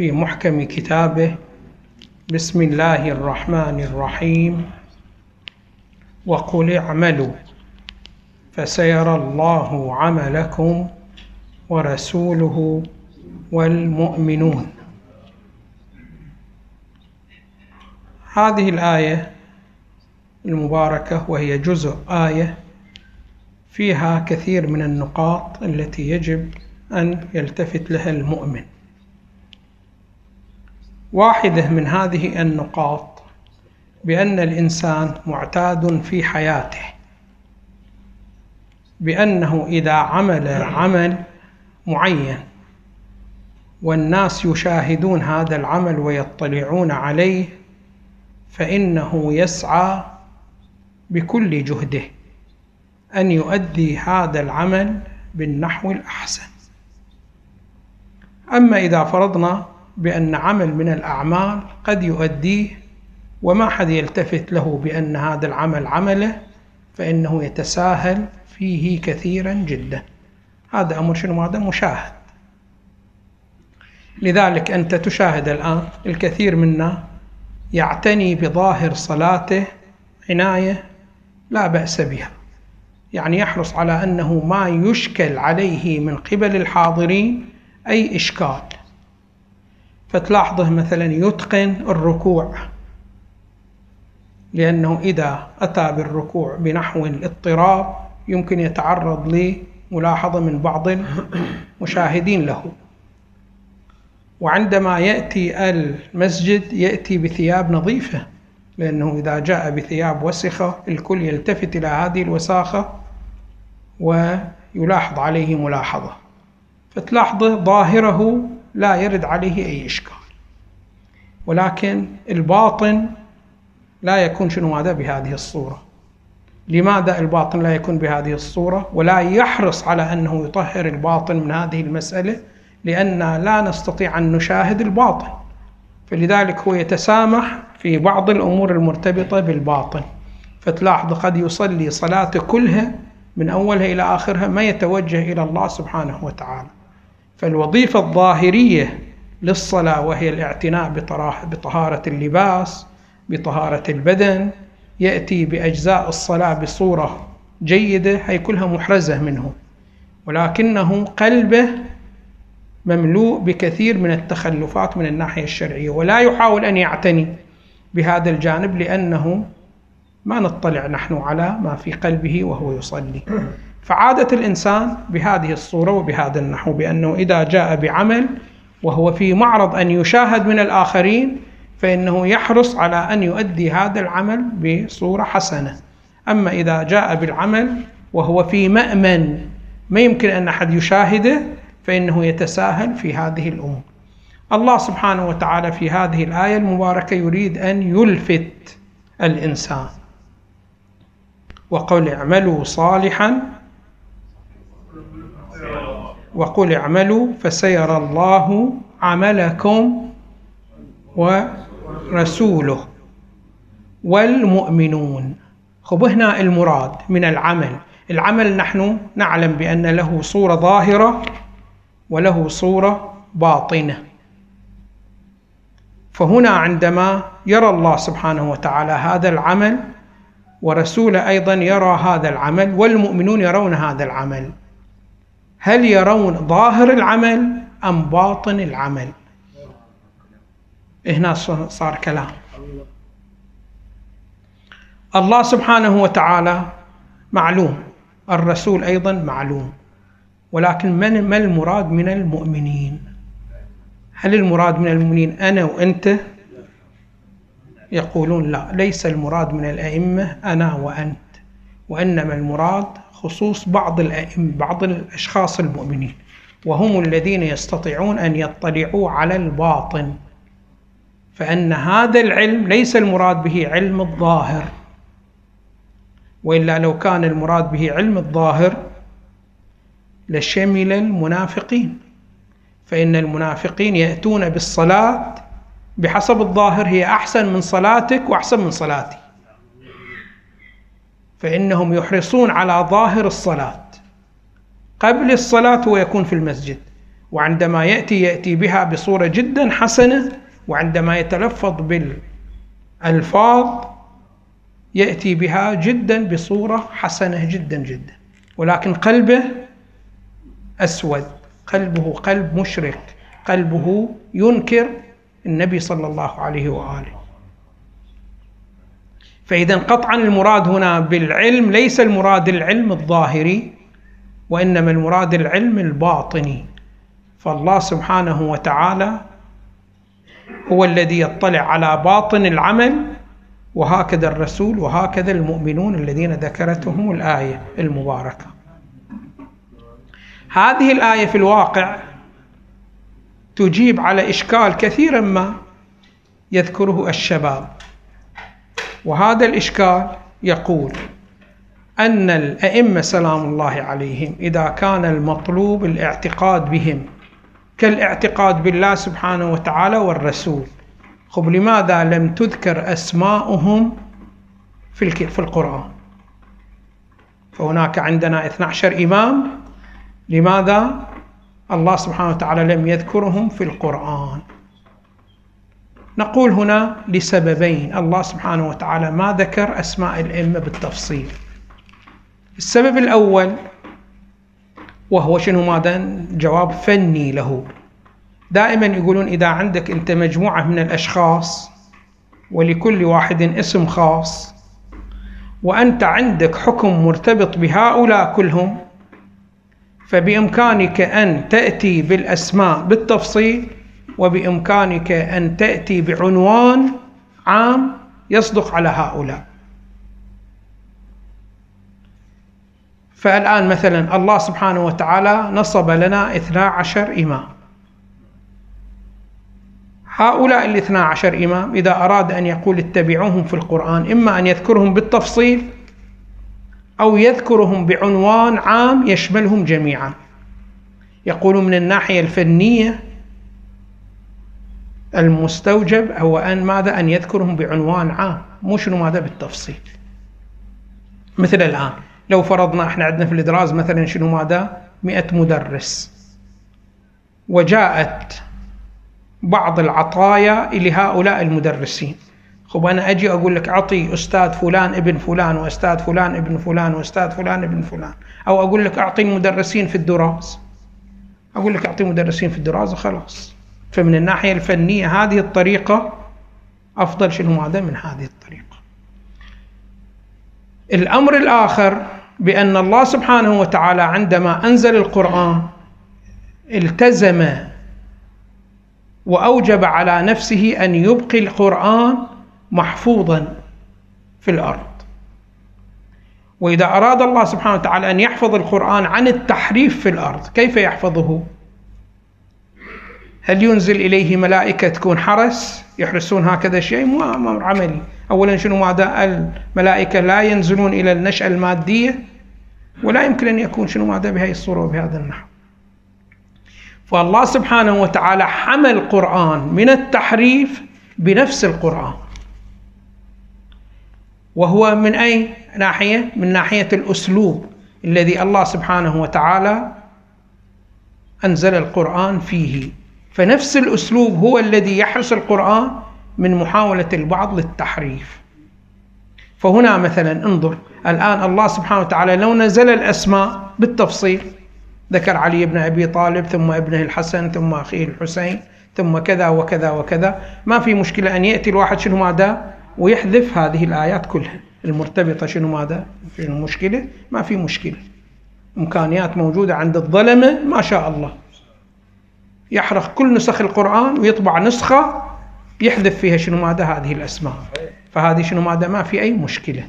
في محكم كتابه. بسم الله الرحمن الرحيم. وقل اعملوا فسيرى الله عملكم ورسوله والمؤمنون. هذه الآية المباركة وهي جزء آية فيها كثير من النقاط التي يجب أن يلتفت لها المؤمن. واحدة من هذه النقاط بأن الإنسان معتاد في حياته بأنه إذا عمل عمل معين والناس يشاهدون هذا العمل ويطلعون عليه فإنه يسعى بكل جهده أن يؤدي هذا العمل بالنحو الأحسن. أما إذا فرضنا بأن عمل من الأعمال قد يؤديه وما حد يلتفت له بأن هذا العمل عمله فإنه يتساهل فيه كثيرا جدا. هذا أمر شنو؟ هذا مشاهد. لذلك أنت تشاهد الآن الكثير منا يعتني بظاهر صلاته عناية لا بأس بها. يعني يحرص على أنه ما يشكل عليه من قبل الحاضرين أي إشكال. فتلاحظه مثلا يتقن الركوع لأنه إذا أتى بالركوع بنحو الاضطراب يمكن يتعرض لملاحظة من بعض المشاهدين له. وعندما يأتي المسجد يأتي بثياب نظيفة لأنه إذا جاء بثياب وسخة الكل يلتفت إلى هذه الوساخة ويلاحظ عليه ملاحظة. فتلاحظه ظاهره لا يرد عليه أي إشكال. ولكن الباطن لا يكون شنو هذا؟ بهذه الصورة. لماذا الباطن لا يكون بهذه الصورة؟ ولا يحرص على أنه يطهر الباطن من هذه المسألة لأن لا نستطيع أن نشاهد الباطن. فلذلك هو يتسامح في بعض الأمور المرتبطة بالباطن. فتلاحظ قد يصلي صلاته كلها من أولها إلى آخرها ما يتوجه إلى الله سبحانه وتعالى. فالوظيفة الظاهرية للصلاة وهي الاعتناء بطهارة اللباس بطهارة البدن يأتي بأجزاء الصلاة بصورة جيدة هي كلها محرزة منه. ولكنه قلبه مملوء بكثير من التخلفات من الناحية الشرعية ولا يحاول أن يعتني بهذا الجانب لأنه ما نطلع نحن على ما في قلبه وهو يصلي. فعادة الإنسان بهذه الصورة وبهذا النحو بأنه إذا جاء بعمل وهو في معرض أن يشاهد من الآخرين فإنه يحرص على أن يؤدي هذا العمل بصورة حسنة. أما إذا جاء بالعمل وهو في مأمن ما يمكن أن أحد يشاهده فإنه يتساهل في هذه الأمور. الله سبحانه وتعالى في هذه الآية المباركة يريد أن يلفت الإنسان. وقل اعملوا صالحا وقل اعملوا فسيرى الله عملكم ورسوله. والمؤمنون. خب هنا المراد من العمل. العمل نحن نعلم بأن له صورة ظاهرة وله صورة باطنة. فهنا عندما يرى الله سبحانه وتعالى هذا العمل ورسوله أيضا يرى هذا العمل والمؤمنون يرون هذا العمل. هل يرون ظاهر العمل أم باطن العمل؟ هنا صار كلام. الله سبحانه وتعالى معلوم الرسول أيضا معلوم ولكن من ما المراد من المؤمنين؟ هل المراد من المؤمنين أنا وأنت؟ يقولون لا ليس المراد من الأئمة أنا وأنت. وإنما المراد خصوص بعض الأئمة بعض الأشخاص المؤمنين وهم الذين يستطيعون أن يطلعوا على الباطن. فأن هذا العلم ليس المراد به علم الظاهر. وإلا لو كان المراد به علم الظاهر لشمل المنافقين. فإن المنافقين يأتون بالصلاة بحسب الظاهر هي أحسن من صلاتك وأحسن من صلاتي. فإنهم يحرصون على ظاهر الصلاة قبل الصلاة هو يكون في المسجد. وعندما يأتي يأتي بها بصورة جدا حسنة وعندما يتلفظ بالألفاظ يأتي بها جدا بصورة حسنة جدا جدا. ولكن قلبه أسود قلبه قلب مشرك قلبه ينكر النبي صلى الله عليه وآله. فإذا قطعا المراد هنا بالعلم ليس المراد العلم الظاهري وإنما المراد العلم الباطني. فالله سبحانه وتعالى هو الذي يطلع على باطن العمل وهكذا الرسول وهكذا المؤمنون الذين ذكرتهم الآية المباركة. هذه الآية في الواقع تجيب على إشكال كثيرا ما يذكره الشباب. وهذا الإشكال يقول أن الأئمة سلام الله عليهم إذا كان المطلوب الاعتقاد بهم كالاعتقاد بالله سبحانه وتعالى والرسول. خب لماذا لم تذكر أسماؤهم في في القرآن؟ فهناك عندنا 12 إمام. لماذا؟ الله سبحانه وتعالى لم يذكرهم في القرآن. نقول هنا لسببين. الله سبحانه وتعالى ما ذكر أسماء الأئمة بالتفصيل. السبب الأول وهو شنو ماذا؟ جواب فني له. دائما يقولون إذا عندك أنت مجموعة من الأشخاص ولكل واحد اسم خاص وأنت عندك حكم مرتبط بهؤلاء كلهم فبإمكانك أن تأتي بالأسماء بالتفصيل وبإمكانك أن تأتي بعنوان عام يصدق على هؤلاء. فالآن مثلا الله سبحانه وتعالى نصب لنا اثنا عشر إمام. هؤلاء الاثنى عشر إمام إذا أراد أن يقول اتبعوهم في القرآن إما أن يذكرهم بالتفصيل أو يذكرهم بعنوان عام يشملهم جميعا. يقول من الناحية الفنية المستوجب هو أن ماذا؟ أن يذكرهم بعنوان عام مو شنو ماذا؟ بالتفصيل. مثل الآن لو فرضنا إحنا عندنا في الإدراز مثلا شنو ماذا؟ مئة مدرس. وجاءت بعض العطايا لهؤلاء المدرسين. خب أنا أجي أقول لك أعطي أستاذ فلان ابن فلان وأستاذ فلان ابن فلان وأستاذ فلان ابن فلان. أو أقول لك أعطي المدرسين في الدراز. أقول لك أعطي مدرسين في الدراز وخلاص. فمن الناحية الفنية هذه الطريقة أفضل شنو هذا؟ من هذه الطريقة. الأمر الآخر بأن الله سبحانه وتعالى عندما أنزل القرآن التزم وأوجب على نفسه أن يبقي القرآن محفوظا في الأرض. وإذا أراد الله سبحانه وتعالى أن يحفظ القرآن عن التحريف في الأرض كيف يحفظه؟ هل ينزل إليه ملائكة تكون حرس؟ يحرسون هكذا شيء؟ مو أمر عملي. أولا شنو ماذا؟ الملائكة لا ينزلون إلى النشأة المادية ولا يمكن أن يكون شنو ماذا بهذه الصورة وبهذا النحو. فالله سبحانه وتعالى حمى القرآن من التحريف بنفس القرآن. وهو من أي ناحية؟ من ناحية الأسلوب الذي الله سبحانه وتعالى أنزل القرآن فيه. فنفس الأسلوب هو الذي يحرس القرآن من محاولة البعض للتحريف. فهنا مثلا انظر الآن الله سبحانه وتعالى لو نزل الأسماء بالتفصيل ذكر علي بن أبي طالب ثم ابنه الحسن ثم أخيه الحسين ثم كذا وكذا وكذا. ما في مشكلة أن يأتي الواحد شنو ماذا؟ ويحذف هذه الآيات كلها. المرتبطة شنو ماذا؟ في المشكلة؟ ما في مشكلة. إمكانيات موجودة عند الظلمة ما شاء الله. يحرق كل نسخ القرآن ويطبع نسخة يحذف فيها شنو ماذا هذه الأسماء. فهذه شنو ماذا؟ ما في أي مشكلة.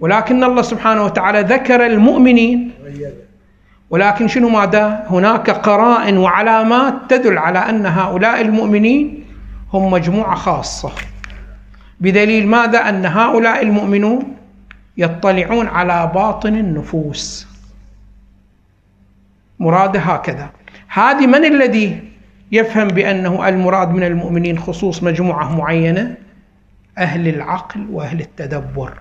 ولكن الله سبحانه وتعالى ذكر المؤمنين. ولكن شنو ماذا؟ هناك قرائن وعلامات تدل على أن هؤلاء المؤمنين هم مجموعة خاصة. بدليل ماذا؟ أن هؤلاء المؤمنون يطلعون على باطن النفوس. مراد هكذا. هذه من الذي يفهم بأنه المراد من المؤمنين خصوص مجموعة معينة أهل العقل وأهل التدبر.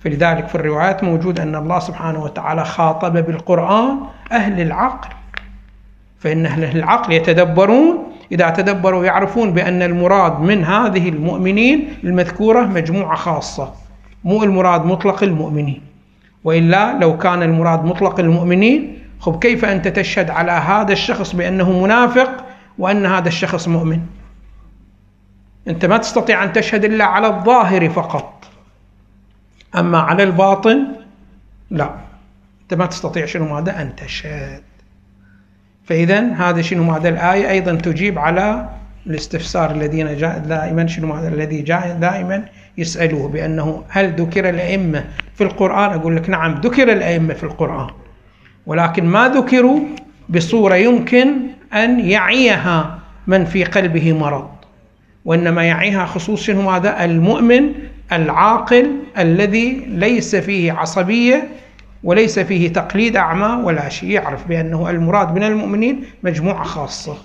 فلذلك في الروايات موجود أن الله سبحانه وتعالى خاطب بالقرآن أهل العقل. فإن أهل العقل يتدبرون إذا تدبروا يعرفون بأن المراد من هذه المؤمنين المذكورة مجموعة خاصة. مو المراد مطلق المؤمنين. وإلا لو كان المراد مطلق المؤمنين خب كيف أنت تشهد على هذا الشخص بأنه منافق وأن هذا الشخص مؤمن. أنت ما تستطيع أن تشهد إلا على الظاهر فقط. أما على الباطن لا. أنت ما تستطيع شنو ماذا؟ أن تشهد. فإذا هذا شنو ماذا؟ الآية أيضا تجيب على الاستفسار الذين جاء دائما. شنو ماذا؟ الذي جاء دائما يسألوه بأنه هل ذكر الأئمة في القرآن؟ أقول لك نعم ذكر الأئمة في القرآن. ولكن ما ذكروا بصورة يمكن أن يعيها من في قلبه مرض وإنما يعيها خصوصا هذا؟ المؤمن العاقل الذي ليس فيه عصبية وليس فيه تقليد أعمى ولا شيء يعرف بأنه المراد من المؤمنين مجموعة خاصة.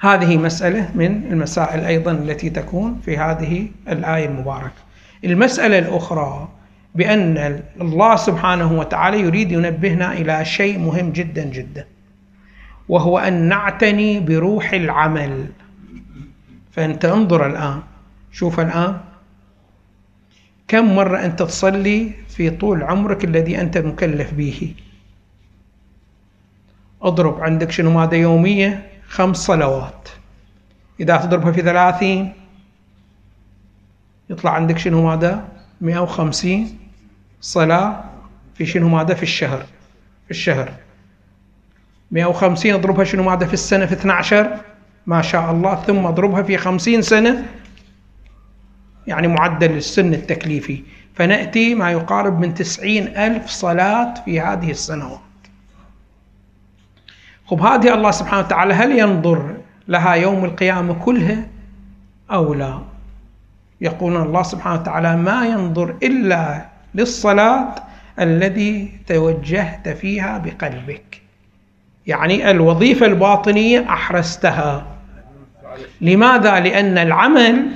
هذه مسألة من المسائل أيضا التي تكون في هذه الآية المباركة. المسألة الأخرى بأن الله سبحانه وتعالى يريد ينبهنا إلى شيء مهم جدا جدا. وهو أن نعتني بروح العمل. فأنت انظر الآن. شوف الآن. كم مرة أنت تصلي في طول عمرك الذي أنت مكلف به؟ اضرب عندك شنو ماذا يومية؟ خمس صلوات. إذا تضربها في ثلاثين يطلع عندك شنو ماذا؟ مئة وخمسين صلاة في شنو ماذا؟ في الشهر. في الشهر. 150 اضربها شنو ماذا في السنة؟ في 12 ما شاء الله ثم اضربها في 50 سنة. يعني معدل السن التكليفي. فنأتي ما يقارب من تسعين ألف صلاة في هذه السنوات. خب هذه الله سبحانه وتعالى هل ينظر لها يوم القيامة كلها أو لا؟ يقول الله سبحانه وتعالى ما ينظر إلا للصلاة الذي توجهت فيها بقلبك. يعني الوظيفة الباطنية أحرزتها. لماذا؟ لأن العمل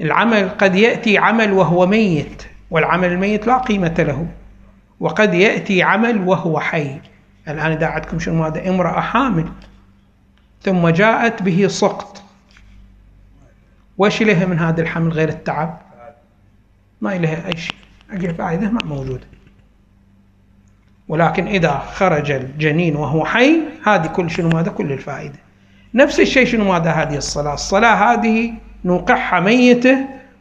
العمل قد يأتي عمل وهو ميت والعمل الميت لا قيمة له. وقد يأتي عمل وهو حي. الآن إذا عندكم شنو؟ هذا امرأة حامل. ثم جاءت به سقط وش لها من هذا الحمل غير التعب؟ ما لها أي شيء. أي فائدة ما موجودة. ولكن إذا خرج الجنين وهو حي هذه كل شنو ماذا؟ كل الفائدة. نفس الشيء شنو ماذا؟ هذه الصلاة. الصلاة هذه نوقعها ميتة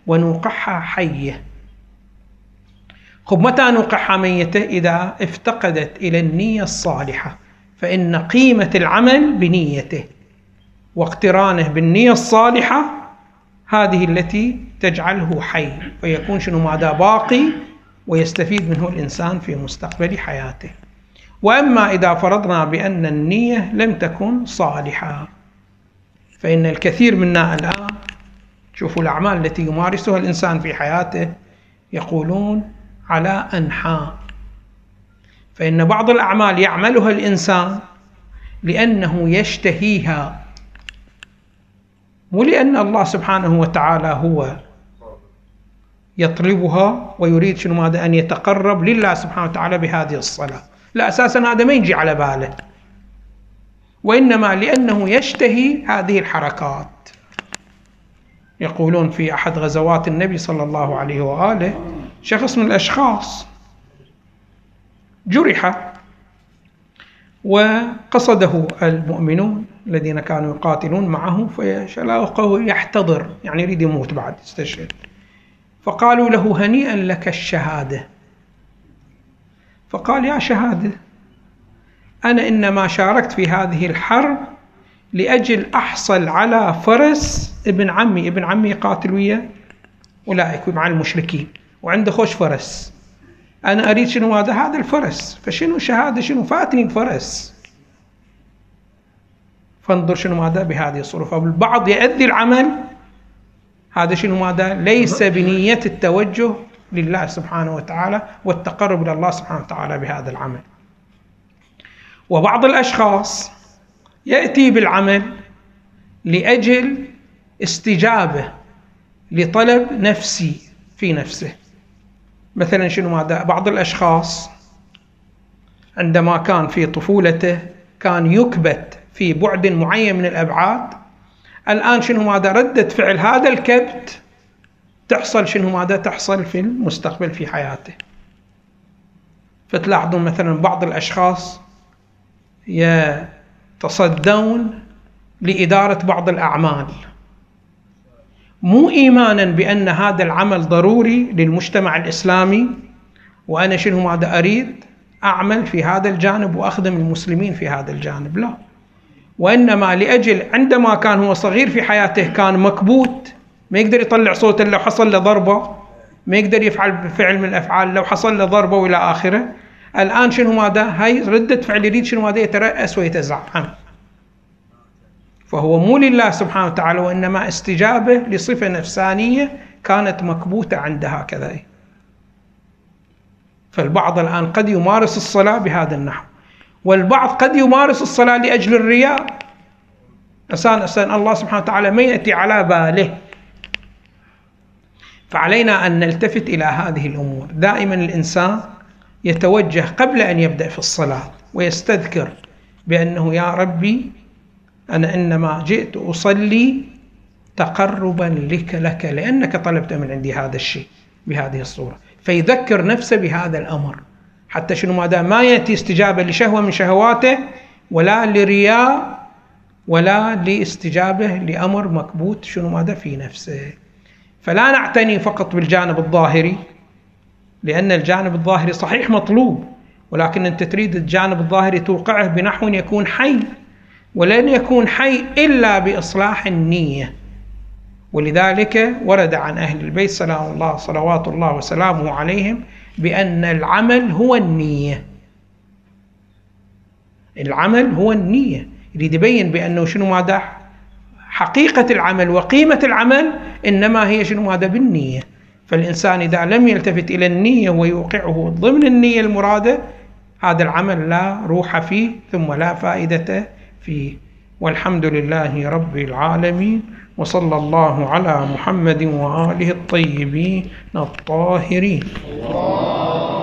ونوقعها حية. خب متى نوقعها ميتة؟ إذا افتقدت إلى النية الصالحة. فإن قيمة العمل بنيته. واقترانه بالنية الصالحة هذه التي تجعله حي. فيكون شنو ماذا؟ باقي ويستفيد منه الإنسان في مستقبل حياته. وأما إذا فرضنا بأن النية لم تكن صالحة فإن الكثير منا الآن شوفوا الأعمال التي يمارسها الإنسان في حياته يقولون على أنحاء. فإن بعض الأعمال يعملها الإنسان لأنه يشتهيها مو لأن الله سبحانه وتعالى هو يطلبها ويريد شنو ماذا؟ أن يتقرب لله سبحانه وتعالى بهذه الصلاة. لا أساسا هذا ما يجي على باله. وإنما لأنه يشتهي هذه الحركات. يقولون في أحد غزوات النبي صلى الله عليه وآله شخص من الأشخاص جرح وقصده المؤمنون الذين كانوا يقاتلون معه فشلاقه يحتضر يعني يريد يموت بعد يستشهد. فقالوا له هنيئا لك الشهادة. فقال يا شهادة أنا إنما شاركت في هذه الحرب لأجل أحصل على فرس ابن عمي ابن عمي قاتل ويا أولئك مع المشركين وعنده خوش فرس. أنا أريد شنو هذا؟ هذا الفرس. فشنو شهادة؟ شنو؟ فاتني الفرس. فانظر شنو ماذا بهذه الصورة. فالبعض يأذي العمل هذا شنو ماذا؟ ليس بنية التوجه لله سبحانه وتعالى والتقرب إلى الله سبحانه وتعالى بهذا العمل. وبعض الأشخاص يأتي بالعمل لأجل استجابة لطلب نفسي في نفسه. مثلا شنو ماذا؟ بعض الأشخاص عندما كان في طفولته كان يكبت في بعد معين من الأبعاد الآن شنو ماذا؟ ردة فعل هذا الكبت تحصل شنو ماذا؟ تحصل في المستقبل في حياته. فتلاحظون مثلا بعض الأشخاص يتصدون لإدارة بعض الأعمال. مو إيمانا بأن هذا العمل ضروري للمجتمع الإسلامي وأنا شنو ماذا أريد؟ أعمل في هذا الجانب وأخدم المسلمين في هذا الجانب. لا. وإنما لأجل عندما كان هو صغير في حياته كان مكبوت ما يقدر يطلع صوته لو حصل له ضربة ما يقدر يفعل فعل من الأفعال لو حصل له ضربة وإلى آخره. الآن شنو ماذا؟ هاي ردة فعل يريد شنو ماذا؟ يترأس ويتزعم. فهو مو لله سبحانه وتعالى وإنما استجابة لصفة نفسانية كانت مكبوتة عنده هكذا. فالبعض الآن قد يمارس الصلاة بهذا النحو. والبعض قد يمارس الصلاة لأجل الرياء. إنسان إنسان الله سبحانه وتعالى ما يأتي على باله. فعلينا أن نلتفت إلى هذه الأمور. دائما الإنسان يتوجه قبل أن يبدأ في الصلاة ويستذكر بأنه يا ربي أنا إنما جئت أصلي تقربا لك لك لأنك طلبت من عندي هذا الشيء بهذه الصورة. فيذكر نفسه بهذا الأمر. حتى شنو ماذا؟ ما يأتي استجابة لشهوة من شهواته ولا لرياء ولا لاستجابة لأمر مكبوت شنو ماذا؟ في نفسه. فلا نعتني فقط بالجانب الظاهري لأن الجانب الظاهري صحيح مطلوب ولكن أنت تريد الجانب الظاهري توقعه بنحو يكون حي ولن يكون حي إلا بإصلاح النية. ولذلك ورد عن أهل البيت سلام الله صلوات الله وسلامه عليهم بأن العمل هو النية. العمل هو النية. يريد يبين بأنه شنو ماذا؟ حقيقة العمل وقيمة العمل إنما هي شنو ماذا؟ بالنية. فالإنسان إذا لم يلتفت إلى النية ويوقعه ضمن النية المرادة هذا العمل لا روح فيه ثم لا فائدة فيه. والحمد لله رب العالمين وصلى الله على محمد وآله الطيبين الطاهرين. الله